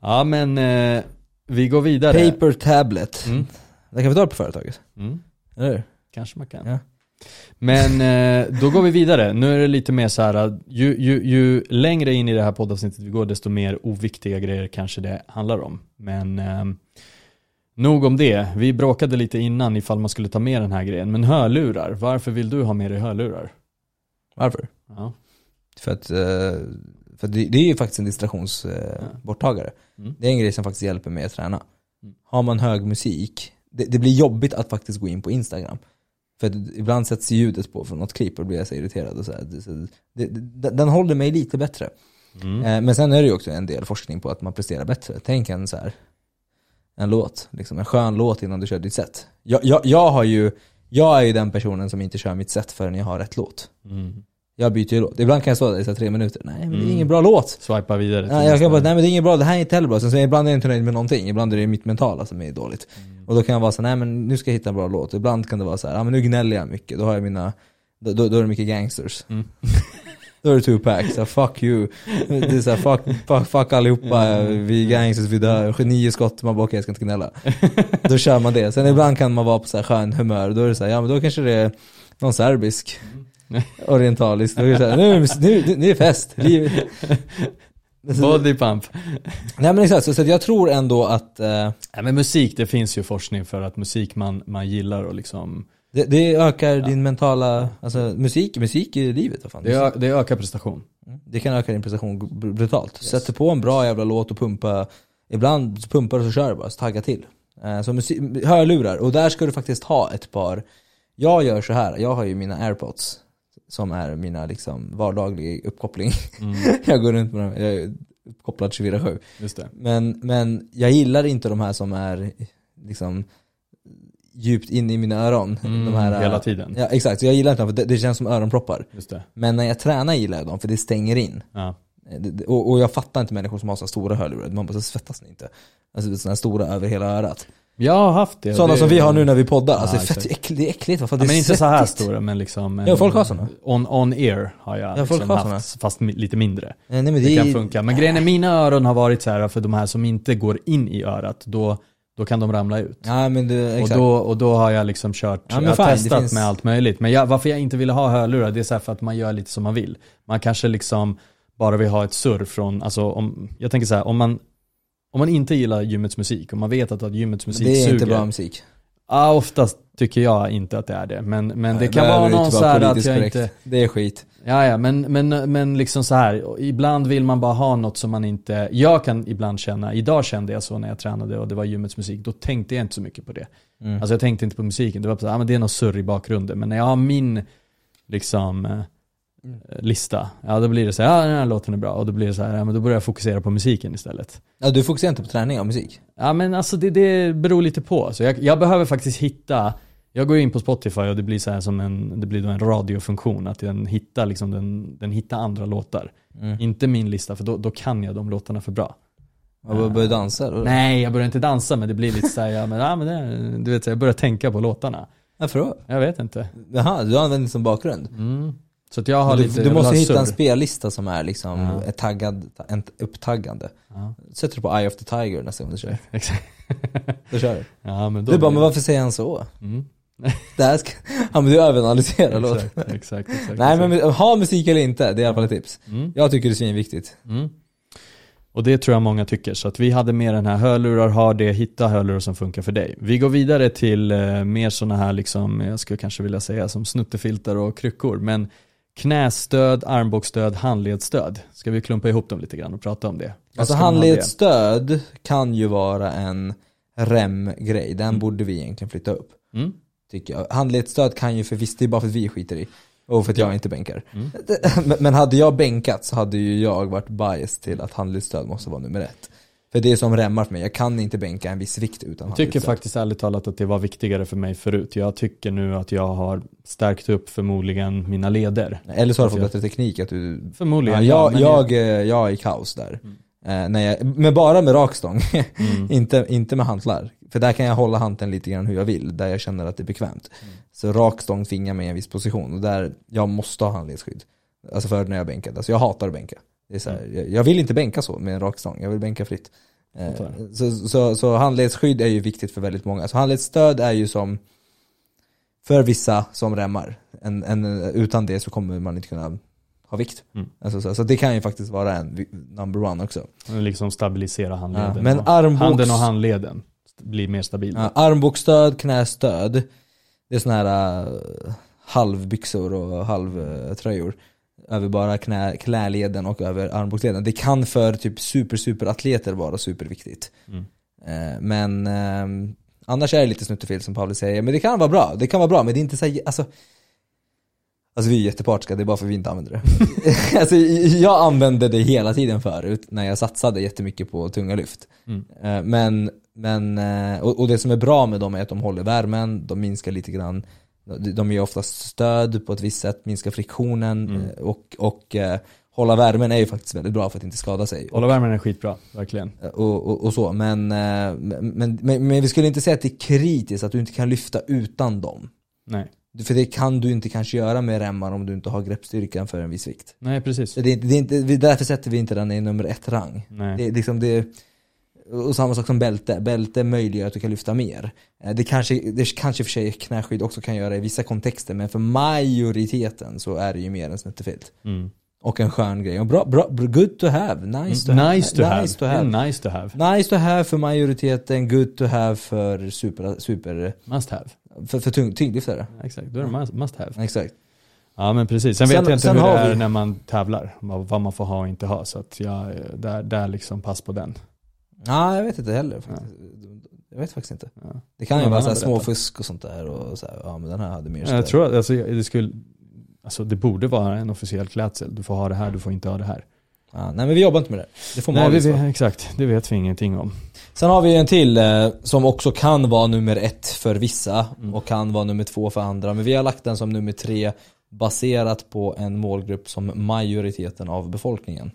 Ja men eh, vi går vidare. Paper tablet. Mm. Det kan vi ta på företaget. Mm. Eller hur? Kanske man kan. Ja. Men eh, då går vi vidare. Nu är det lite mer så här, ju, ju, ju längre in i det här poddavsnittet vi går, desto mer oviktiga grejer kanske det handlar om. Men eh, nog om det. Vi bråkade lite innan ifall man skulle ta med den här grejen. Men hörlurar, varför vill du ha med dig hörlurar? Varför? Ja. För att, eh, för det är ju faktiskt en distraktionsborttagare. Mm. Det är en grej som faktiskt hjälper mig att träna. Mm. Har man hög musik, det, det blir jobbigt att faktiskt gå in på Instagram. För ibland sätts ljudet på från något klipp och då blir jag så irriterad. Och så här. Det, så, det, det, den håller mig lite bättre. Mm. Eh, men sen är det ju också en del forskning på att man presterar bättre. Tänk en så här, en låt, liksom en skön låt innan du kör ditt set. Jag, jag, jag har ju, jag är ju den personen som inte kör mitt set förrän jag har rätt låt. Mm. Jag byter ju låt. Ibland kan jag stå där i tre minuter. Nej men det är Mm. ingen bra låt. Swipa vidare. Nej, jag kan bara, nej men det är inget bra, det här är inte heller bra. Sen så ibland är jag inte nöjd med någonting. Ibland är det mitt mentala som är dåligt. Mm. Och då kan jag vara så nej men nu ska jag hitta en bra låt. Ibland kan det vara så här, ja men nu gnäller jag mycket. Då har jag mina, då, då, då är det mycket gangsters. Mm. <laughs> Då är det Tupac, så fuck you. Det är så fuck, fuck, fuck allihopa, vi är gangsters, vi dör, nio skott, man bara okej jag ska inte gnälla. Då kör man det. Sen ibland kan man vara på så här skön humör, då är det så ja men då kanske det är någon serbisk, orientalisk, här, nu, nu, nu, nu är fest. <laughs> Body pump. Nej men exakt, så, så jag tror ändå att eh, Nej men musik, det finns ju forskning för att musik man, man gillar och liksom det, det ökar din mentala, alltså musik, musik i livet vad fan. det, ö- det ökar prestation. Det kan öka din prestation br- brutalt. Sätter på en bra jävla låt och pumpa, ibland pumpar du så kör du bara, så tagga till. Eh, Så musik, hörlurar, och där ska du faktiskt ha ett par, jag gör så här. jag har ju mina airpods som är mina liksom vardagliga uppkoppling. Mm, <laughs> jag går runt med dem, jag är uppkopplad 24-7. just det. Men, men jag gillar inte de här som är liksom djupt in i mina öron. Mm, de här, hela tiden. Ja exakt, så jag gillar inte dem för det, det känns som öronproppar. Men när jag tränar gillar jag dem för det stänger in. Ja. Eh, det- Och, och jag fattar inte människor som har så stora hörlurar, man bara så svettas ni inte? Alltså sådana här stora över hela örat. Jag har haft det. Sådana det, som vi har nu när vi poddar, Ja, alltså det är fett äckligt, det är äckligt fan, Ja, men inte så här stora men liksom Ja, folk har såna. On, on ear har jag Ja, folk liksom har haft, fast mi- lite mindre. Eh, Nej men Det, det, kan funka. Men grejen är, mina öron har varit så här för de här som inte går in i örat, då, då kan de ramla ut. Ja men det, Och då, och då har jag liksom kört, Ja, jag det testat finns- med allt möjligt. Men jag, varför jag inte ville ha hörlurar, det är så här för att man gör lite som man vill. Man kanske liksom bara vill ha ett surr från, alltså om, jag tänker så här, om man, om man inte gillar gymmets musik, och man vet att, att gymmets musik det är suger. inte bra musik. Ja, oftast tycker jag inte att det är det. Men, men det Nej, kan där vara det någon så här att jag korrekt. inte... Det är skit. Ja, ja, men, men, men liksom så här. ibland vill man bara ha något som man inte... Jag kan ibland känna, idag kände jag så när jag tränade och det var gymmets musik, då tänkte jag inte så mycket på det. Mm. Alltså jag tänkte inte på musiken, det var så här, ah, men det är något surr i bakgrunden. Men när jag har min, liksom, eh. Lista, ja då blir det så här, ja den här låten är bra. Och då blir det så här, ja men då börjar jag fokusera på musiken istället. Ja, du fokuserar inte på träning av musik? Ja men alltså det, det beror lite på. Så jag, jag behöver faktiskt hitta, jag går in på Spotify och det blir så här som en, det blir då en radiofunktion. Att den hittar, liksom, den, den hittar andra låtar. Mm. Inte min lista för då, då kan jag de låtarna för bra. Och börjar dansa? Då? Nej jag börjar inte dansa men det blir lite såhär, ja men, ja, men det, du vet jag börjar tänka på låtarna. Varför då? Jag vet inte. Jaha, du använder det som bakgrund? Mm. Så jag har Men lite, du, du måste hitta en spellista som är liksom Ja. ett taggad, en upptaggande. Ja, Sätter du på Eye of the Tiger nästa gång du kör. <laughs> exakt. Då kör du. <laughs> Ja men då Du bara, men varför säger han så? Mm. <laughs> Det här ska... Ja men du överanalyserar låten. Exakt, exakt, exakt. Nej men ha musik eller inte, det är i alla fall ett tips. Mm. Jag tycker det är svinviktigt. Mm. Och det tror jag många tycker, så att vi hade med den här hörlurar, har det, hitta hörlurar som funkar för dig. Vi går vidare till eh, mer sådana här, liksom, jag skulle kanske vilja säga som snuttefiltar och kryckor, men knästöd, armbågsstöd, handledsstöd. Ska vi klumpa ihop dem lite grann och prata om det? Alltså handledsstöd kan ju vara en rem-grej, den Mm. borde vi egentligen flytta upp. Mm. Tycker jag. Handledsstöd kan ju för visst, det är bara för att vi skiter i. Och för att jag inte bänkar. Mm. <laughs> Men- hade jag bänkat så hade ju jag varit biased till att handledsstöd måste vara nummer ett. För det är som remmar för mig, jag kan inte bänka en viss vikt utan Jag tycker faktiskt ärligt talat att det var viktigare för mig förut. Jag tycker nu att jag har stärkt upp förmodligen mina leder. Eller så har du fått Jag- bättre teknik att du Förmodligen, Ja, jag, jag, eh, jag är i kaus där. Eh, när jag, men bara med rakstång, Mm. <laughs> inte, inte med hantlar. För där kan jag hålla hanteln lite grann hur jag vill, där jag känner att det är bekvämt. Mm. Så rakstång tvingar mig i en viss position och där jag måste ha handledsskydd. Alltså för när jag bänkar. Alltså jag hatar att bänka. Det är så här, jag, jag vill inte bänka så med en rakstång, jag vill bänka fritt. Eh, så, så, så handledsskydd är ju viktigt för väldigt många. Så handledsstöd är ju som för vissa som remmar. En, en, utan det så kommer man inte kunna ha vikt. Mm. Alltså, så, så det kan ju faktiskt vara en number one också. Liksom stabilisera handleden. Ja, men och armbågs- Handen och handleden blir mer stabila. Ja, armbågsstöd, knästöd. Det är såna här uh, halvbyxor och halvtröjor. Över bara knä, knäleden och över armbågsleden. Det kan för typ super super atleter vara superviktigt. Mm. Eh, men ehm, annars är det lite snuttefel som Pavel säger. Men det kan vara bra, det kan vara bra men det är inte så alltså Alltså vi är jättepartiska, det är bara för att vi inte använder det. <laughs> alltså, jag använde det hela tiden förut när jag satsade jättemycket på tunga lyft. Mm. Eh, Men, men eh, och, och det som är bra med dem är att de håller värmen, de minskar lite grann, de- ger oftast stöd på ett visst sätt, minskar friktionen Mm. eh, och, och eh, hålla värmen är ju faktiskt väldigt bra för att inte skada sig. Hålla värmen är skitbra, verkligen. Och, och, och så, men, eh, men, men, men vi skulle inte säga att det är kritiskt att du inte kan lyfta utan dem. Nej. För det kan du inte kanske göra med remmar om du inte har greppstyrkan för en viss vikt. Nej, precis. Det är, det är inte, därför sätter vi inte den i nummer ett rang. Nej. Det liksom det, och samma sak som bälte, bälte möjliggör att du kan lyfta mer. Eh, Det kanske, det kanske för sig knäskydd också kan göra i vissa kontexter, men för majoriteten så är det ju mer en snuttefilt. Mm. Och en skön grej. Och bra, bra, good to have, nice to have. Nice to have. Nice to have. nice to have. Nice to have för majoriteten, good to have för super, super Must have. för, för tung, tyngdlyftare. Exakt, då är det must, must have. Exakt. Ja men precis. Sen, Sen- vet jag inte hur det är vi- när man tävlar. Vad vad man får ha och inte ha. Så att jag, där, där liksom pass på den. Nej, jag vet inte heller faktiskt. Jag vet faktiskt inte. Ja. Det kan ju vara så här annan små berättar. fusk och sånt där och så här, ja men den här hade mer Jag tror att alltså, det skulle, alltså det borde vara en officiell klädsel. Du får ha det här, du får inte ha det här. Ja, nej men vi jobbar inte med det. Det får Nej, man vi, visa. vet- exakt, det vet vi ingenting om. Sen har vi en till eh, som också kan vara nummer ett för vissa Mm. och kan vara nummer två för andra. Men vi har lagt den som nummer tre baserat på en målgrupp som majoriteten av befolkningen.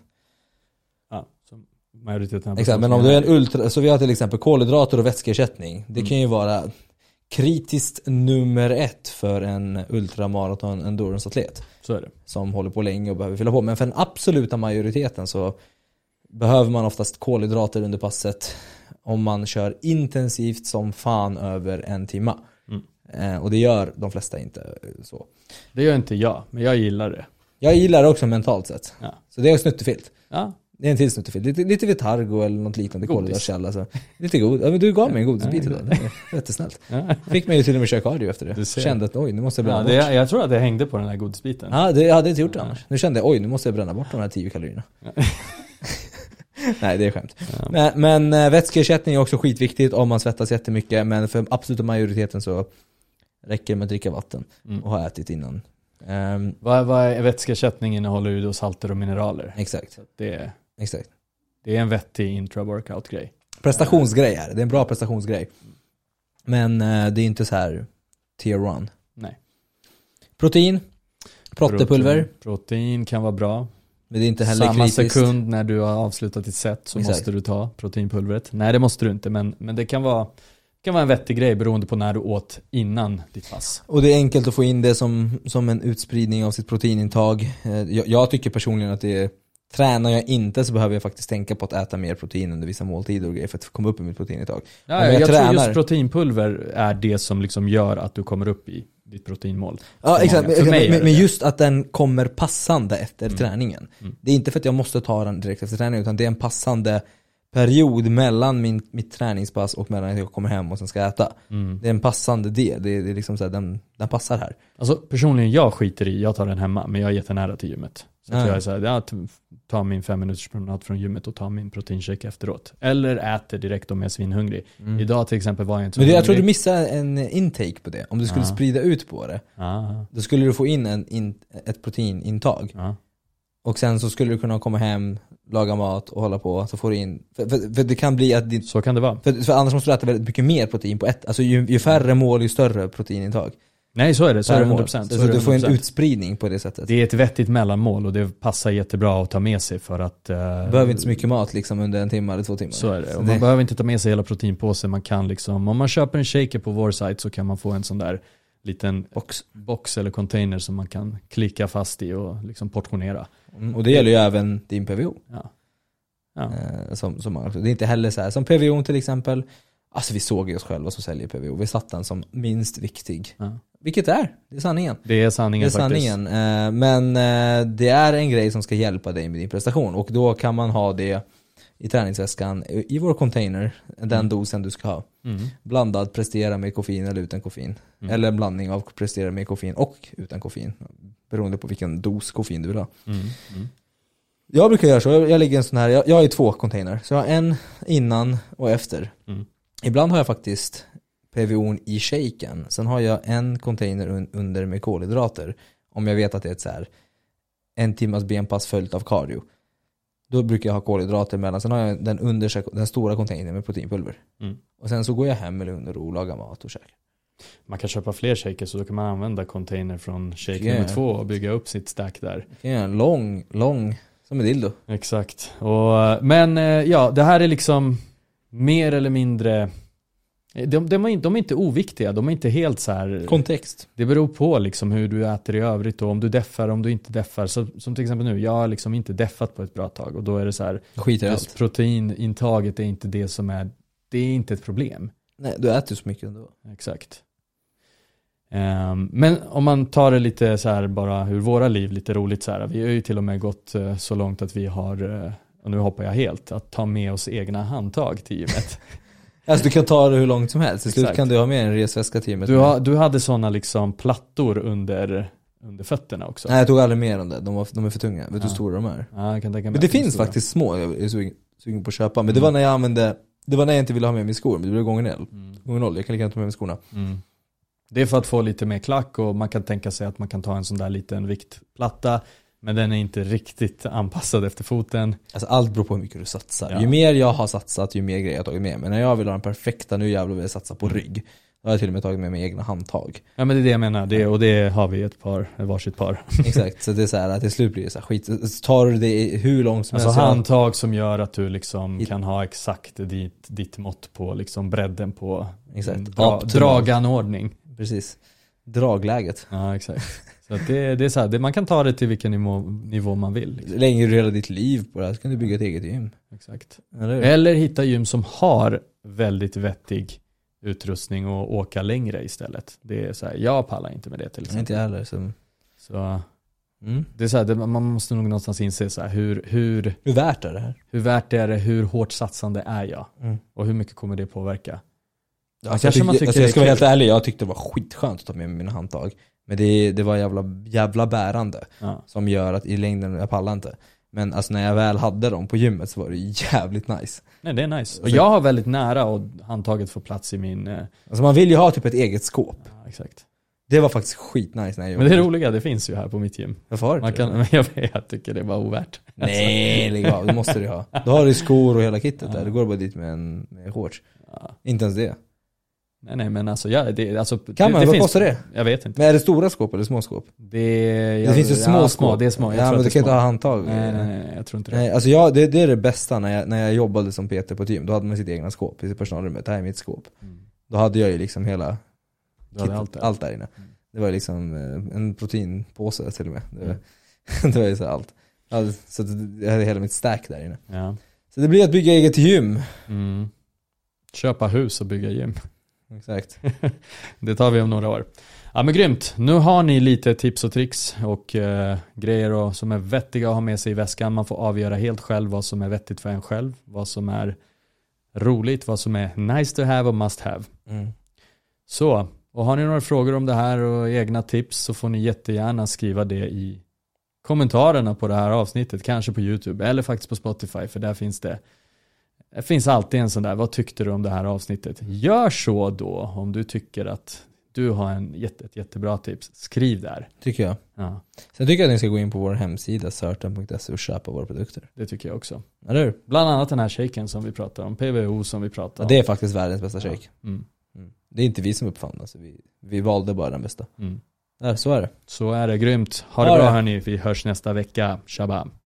Majoriteten av Exakt, men om du är en ultra, så vi har till exempel kolhydrater och vätskeersättning. Det Mm. kan ju vara kritiskt nummer ett för en ultramaraton endurance-atlet Så är det. som håller på länge och behöver fylla på. Men för den absoluta majoriteten så behöver man oftast kolhydrater under passet om man kör intensivt som fan över en timma. Mm. Eh, och det gör de flesta inte eh, så. Det gör inte jag, men jag gillar det. Jag gillar det också mentalt sett. Ja. Så det är snuttefilt. Ja, Det är en till snuttefilt. Lite, lite Vitargo eller något liknande Godis. kolhydratkälla. Så. Lite god. Ja, men du gav mig en godisbit Ja, idag. Jättesnällt. ja. Fick mig ju till och med köra cardio efter det. Kände att oj, nu måste jag ja bränna det, bort. jag tror att det hängde på den här godisbiten. Ja, det jag hade inte gjort det Ja. annars. Nu kände jag oj, nu måste jag bränna bort de här 10 kalorierna. <laughs> Nej, det är skämt. Ja. Men, men äh, vätskeersättning är också skitviktigt om man svettas jättemycket. Men för absoluta majoriteten så räcker det med att dricka vatten Mm. och ha ätit innan. Ehm, Vad, vad är vätskeersättning innehåller ju då salter och mineraler. exakt, det, är- exakt. det är en vettig intra-workout-grej. Prestationsgrej är det. Det är en bra prestationsgrej. Men eh, det är inte så här tier one. Nej. Protein, prottepulver. Protein, protein kan vara bra. Men det är inte heller Samma kritiskt. sekund när du har avslutat ditt set så Exakt. måste du ta proteinpulvret. Nej det måste du inte men, men det kan vara kan vara en vettig grej beroende på när du åt innan ditt pass. Och det är enkelt att få in det som, som en utspridning av sitt proteinintag. Eh, Jag, jag tycker personligen att det är Tränar jag inte så behöver jag faktiskt tänka på att äta mer protein under vissa måltider och grejer för att komma upp i mitt proteinintag. Ja, jag jag tror tränar- just proteinpulver är det som liksom gör att du kommer upp i ditt proteinmål. Ja exakt, men, men, men just att den kommer passande efter Mm. träningen. Mm. Det är inte för att jag måste ta den direkt efter träningen utan det är en passande period mellan min, mitt träningspass och mellan att jag kommer hem och sen ska äta. Mm. Det är en passande del, det är, det är liksom så här, den, den passar här. Alltså personligen, jag skiter i, jag tar den hemma, men jag är jättenära till gymmet. Så att Ja. jag är såhär, ja, ta min fem minuters promenad från gymmet och ta min proteinshake efteråt. Eller äter direkt om jag är svinhungrig. Idag till exempel var jag inte så Mm. Men det, jag tror du missar en intake på det. Om du skulle Ja. sprida ut på det, Ja, då skulle du få in en, in, ett proteinintag. ja. Och sen så skulle du kunna komma hem, laga mat och hålla på, så får du in, för, för, för det kan bli att ditt, Så kan det vara. för, för annars måste du äta väldigt mycket mer protein på ett, alltså ju, ju färre mål ju större proteinintag. Nej så är det, så är det Per mål. 100%. Så, Så det du får en 100%. utspridning på det sättet. Det är ett vettigt mellanmål och det passar jättebra att ta med sig för att... Du behöver inte så mycket mat liksom under en timme eller två timmar. Så är det. Och man behöver inte ta med sig hela proteinpåsen. Man kan liksom, om man köper en shaker på vår sajt så kan man få en sån där liten Box. box eller container som man kan klicka fast i och liksom portionera. Mm, och det gäller ju även din PVO. Ja. Ja. Eh, som, som det är inte heller så här, som PVO till exempel, alltså vi såg ju oss själva som säljer PVO, vi satt den som minst viktig. Ja. Vilket det är, det är sanningen. Det är Det sanningen är faktiskt. sanningen. Eh, Men eh, det är en grej som ska hjälpa dig med din prestation och då kan man ha det i träningsväskan i vår container, den Mm. dosen du ska ha. Mm. Blandad prestera med koffein eller utan koffein. Mm. Eller en blandning av prestera med koffein och utan koffein. Beroende på vilken dos koffein du vill ha. Mm. Mm. Jag brukar göra så, jag, jag lägger en sån här, jag, jag har ju två container. Så jag har en innan och efter. Ibland har jag faktiskt PVO'n i shaken. Sen har jag en container un, under med kolhydrater. Om jag vet att det är ett så här en timmas benpass följt av cardio. Då brukar jag ha kolhydrater mellan. Sen har jag den, under, den stora containern med proteinpulver. Mm. Och sen så går jag hem med lugn och ro och lagar mat och käkar. Man kan köpa fler shakers så då kan man använda container från shake Ja. nummer två och bygga upp sitt stack där. En lång, lång, som en dildo. Exakt. Och, men eh, ja, det här är liksom mer eller mindre de, de, är, inte- de är inte oviktiga, de är inte helt så här. Kontext. Det beror på liksom hur du äter i övrigt och om du deffar, om du inte deffar. Så, som till exempel nu, jag har liksom inte deffat på ett bra tag och då är det så här, i just proteinintaget är inte det som är, det är inte ett problem. Nej, du äter så mycket ändå. Exakt. Ehm, men om man tar det lite så här bara hur våra liv lite roligt så här. Vi har ju till och med gått eh, så långt att vi har, eh, och nu hoppar jag helt, att ta med oss egna handtag till gymmet. <laughs> Alltså du kan ta det hur långt som helst. Till slut kan du ha med en resväska till gymmet. Du, har, du hade sådana liksom plattor under, under fötterna också. Nej jag tog aldrig med dem där, de, var, de är för tunga. Vet du Ja. hur stora de är? Ja, jag kan tänka mig Men det finns stora. faktiskt små, jag är sugen, sugen på att köpa. Men det Mm. var när jag använde, det var när jag inte ville ha med mig skor, men det blev gånger noll. Mm. Gånger noll, jag kan lika gärna ta med mig skorna. Mm. Det är för att få lite mer klack och man kan tänka sig att man kan ta en sån där liten viktplatta. Men den är inte riktigt anpassad efter foten. Alltså allt beror på hur mycket du satsar. Ja. Ju mer jag har satsat, ju mer grejer jag har tagit med. Men när jag vill ha den perfekta, nu jävlar vill jag satsa på Mm. rygg. Då har jag till och med tagit med mig egna handtag. Ja men det är det jag menar, det, och det har vi ett par, varsitt par. <laughs> Exakt, så det är så här att till slut blir det så här skit. Tar du det hur långt som Alltså helst. jag- handtag som gör att du liksom kan ha exakt ditt, ditt mått på liksom bredden på Exakt. en dra, draganordning. Precis. Dragläget. Ja exakt. <laughs> Så att det, det är så här, det, man kan ta det till vilken nivå, nivå man vill. Liksom. Lägger du hela ditt liv på det här så kan du bygga ett eget gym. Exakt. Eller? Eller hitta gym som har väldigt vettig utrustning och åka längre istället. Det är så här, jag pallar inte med det till exempel. Inte jag heller. Så. Så Mm. det är så här, det, man måste nog någonstans inse så här, hur, hur, Hur värt är det här? hur värt är det, hur hårt satsande är jag? Mm. Och hur mycket kommer det påverka? Ja, kanske jag, tyck, man tycker alltså, jag ska vara helt ärlig, jag tyckte det var skitskönt att ta med mig mina handtag. Men det, det var jävla, jävla bärande Ja. som gör att i längden, jag pallar inte. Men alltså när jag väl hade dem på gymmet så var det jävligt nice. Nej det är nice. Och jag har väldigt nära och handtaget får plats i min... eh, Alltså man vill ju ha typ ett eget skåp. Ja, exakt. Det var faktiskt skitnice när jag Men det jobbade. roliga, det finns ju här på mitt gym. Varför har du Man kan, <laughs> men jag, vet, jag tycker det är bara ovärt. Nej, lägg av. Det måste du ha. Då har du skor och hela kittet Ja. där. Då går du bara dit med en med shorts. Ja. Inte ens det. Nej nej men alltså, ja, det, alltså Kan det, man? det Vad finns, kostar det? Jag vet inte. Men är det stora skåp eller små skåp? Det, Det jag, finns ju små ja, skåp. Det är små, jag ja, tror men du det kan inte små. ha handtag. Nej, nej, nej, jag tror inte det. Nej, alltså jag, det, det är det bästa när jag, när jag jobbade som PT på ett gym. Då hade man sitt egna skåp i sitt personalrummet. Det här är mitt skåp. Mm. Då hade jag ju liksom hela kittet, allt där. allt där inne. Mm. Det var liksom eh, en proteinpåse till och med. Det, Mm. <laughs> det var ju så allt. Hade, så jag hade hela mitt stack där inne. Ja. Så det blir att bygga eget gym. Mm. Köpa hus och bygga gym. Exakt. <laughs> Det tar vi om några år. Ja men grymt. Nu har ni lite tips och tricks och eh, grejer och, som är vettiga att ha med sig i väskan. Man får avgöra helt själv vad som är vettigt för en själv. Vad som är roligt, vad som är nice to have och must have. Mm. Så, och har ni några frågor om det här och egna tips så får ni jättegärna skriva det i kommentarerna på det här avsnittet. Kanske på YouTube eller faktiskt på Spotify för där finns det det finns alltid en sån där, vad tyckte du om det här avsnittet? Gör så då om du tycker att du har en jätte, ett jättebra tips. Skriv där. Tycker jag. Ja, Sen tycker jag att ni ska gå in på vår hemsida, certain.se och köpa våra produkter. det tycker jag också. Eller hur? Bland annat den här shaken som vi pratar om, PVO som vi pratar Ja, om. det är faktiskt världens bästa shake. Mm, Mm. Det är inte vi som uppfann det, så vi, vi valde bara den bästa. mm. Där, så är det. Så är det, grymt. Ha det Ha bra det. hörni, vi hörs nästa vecka. Shabam.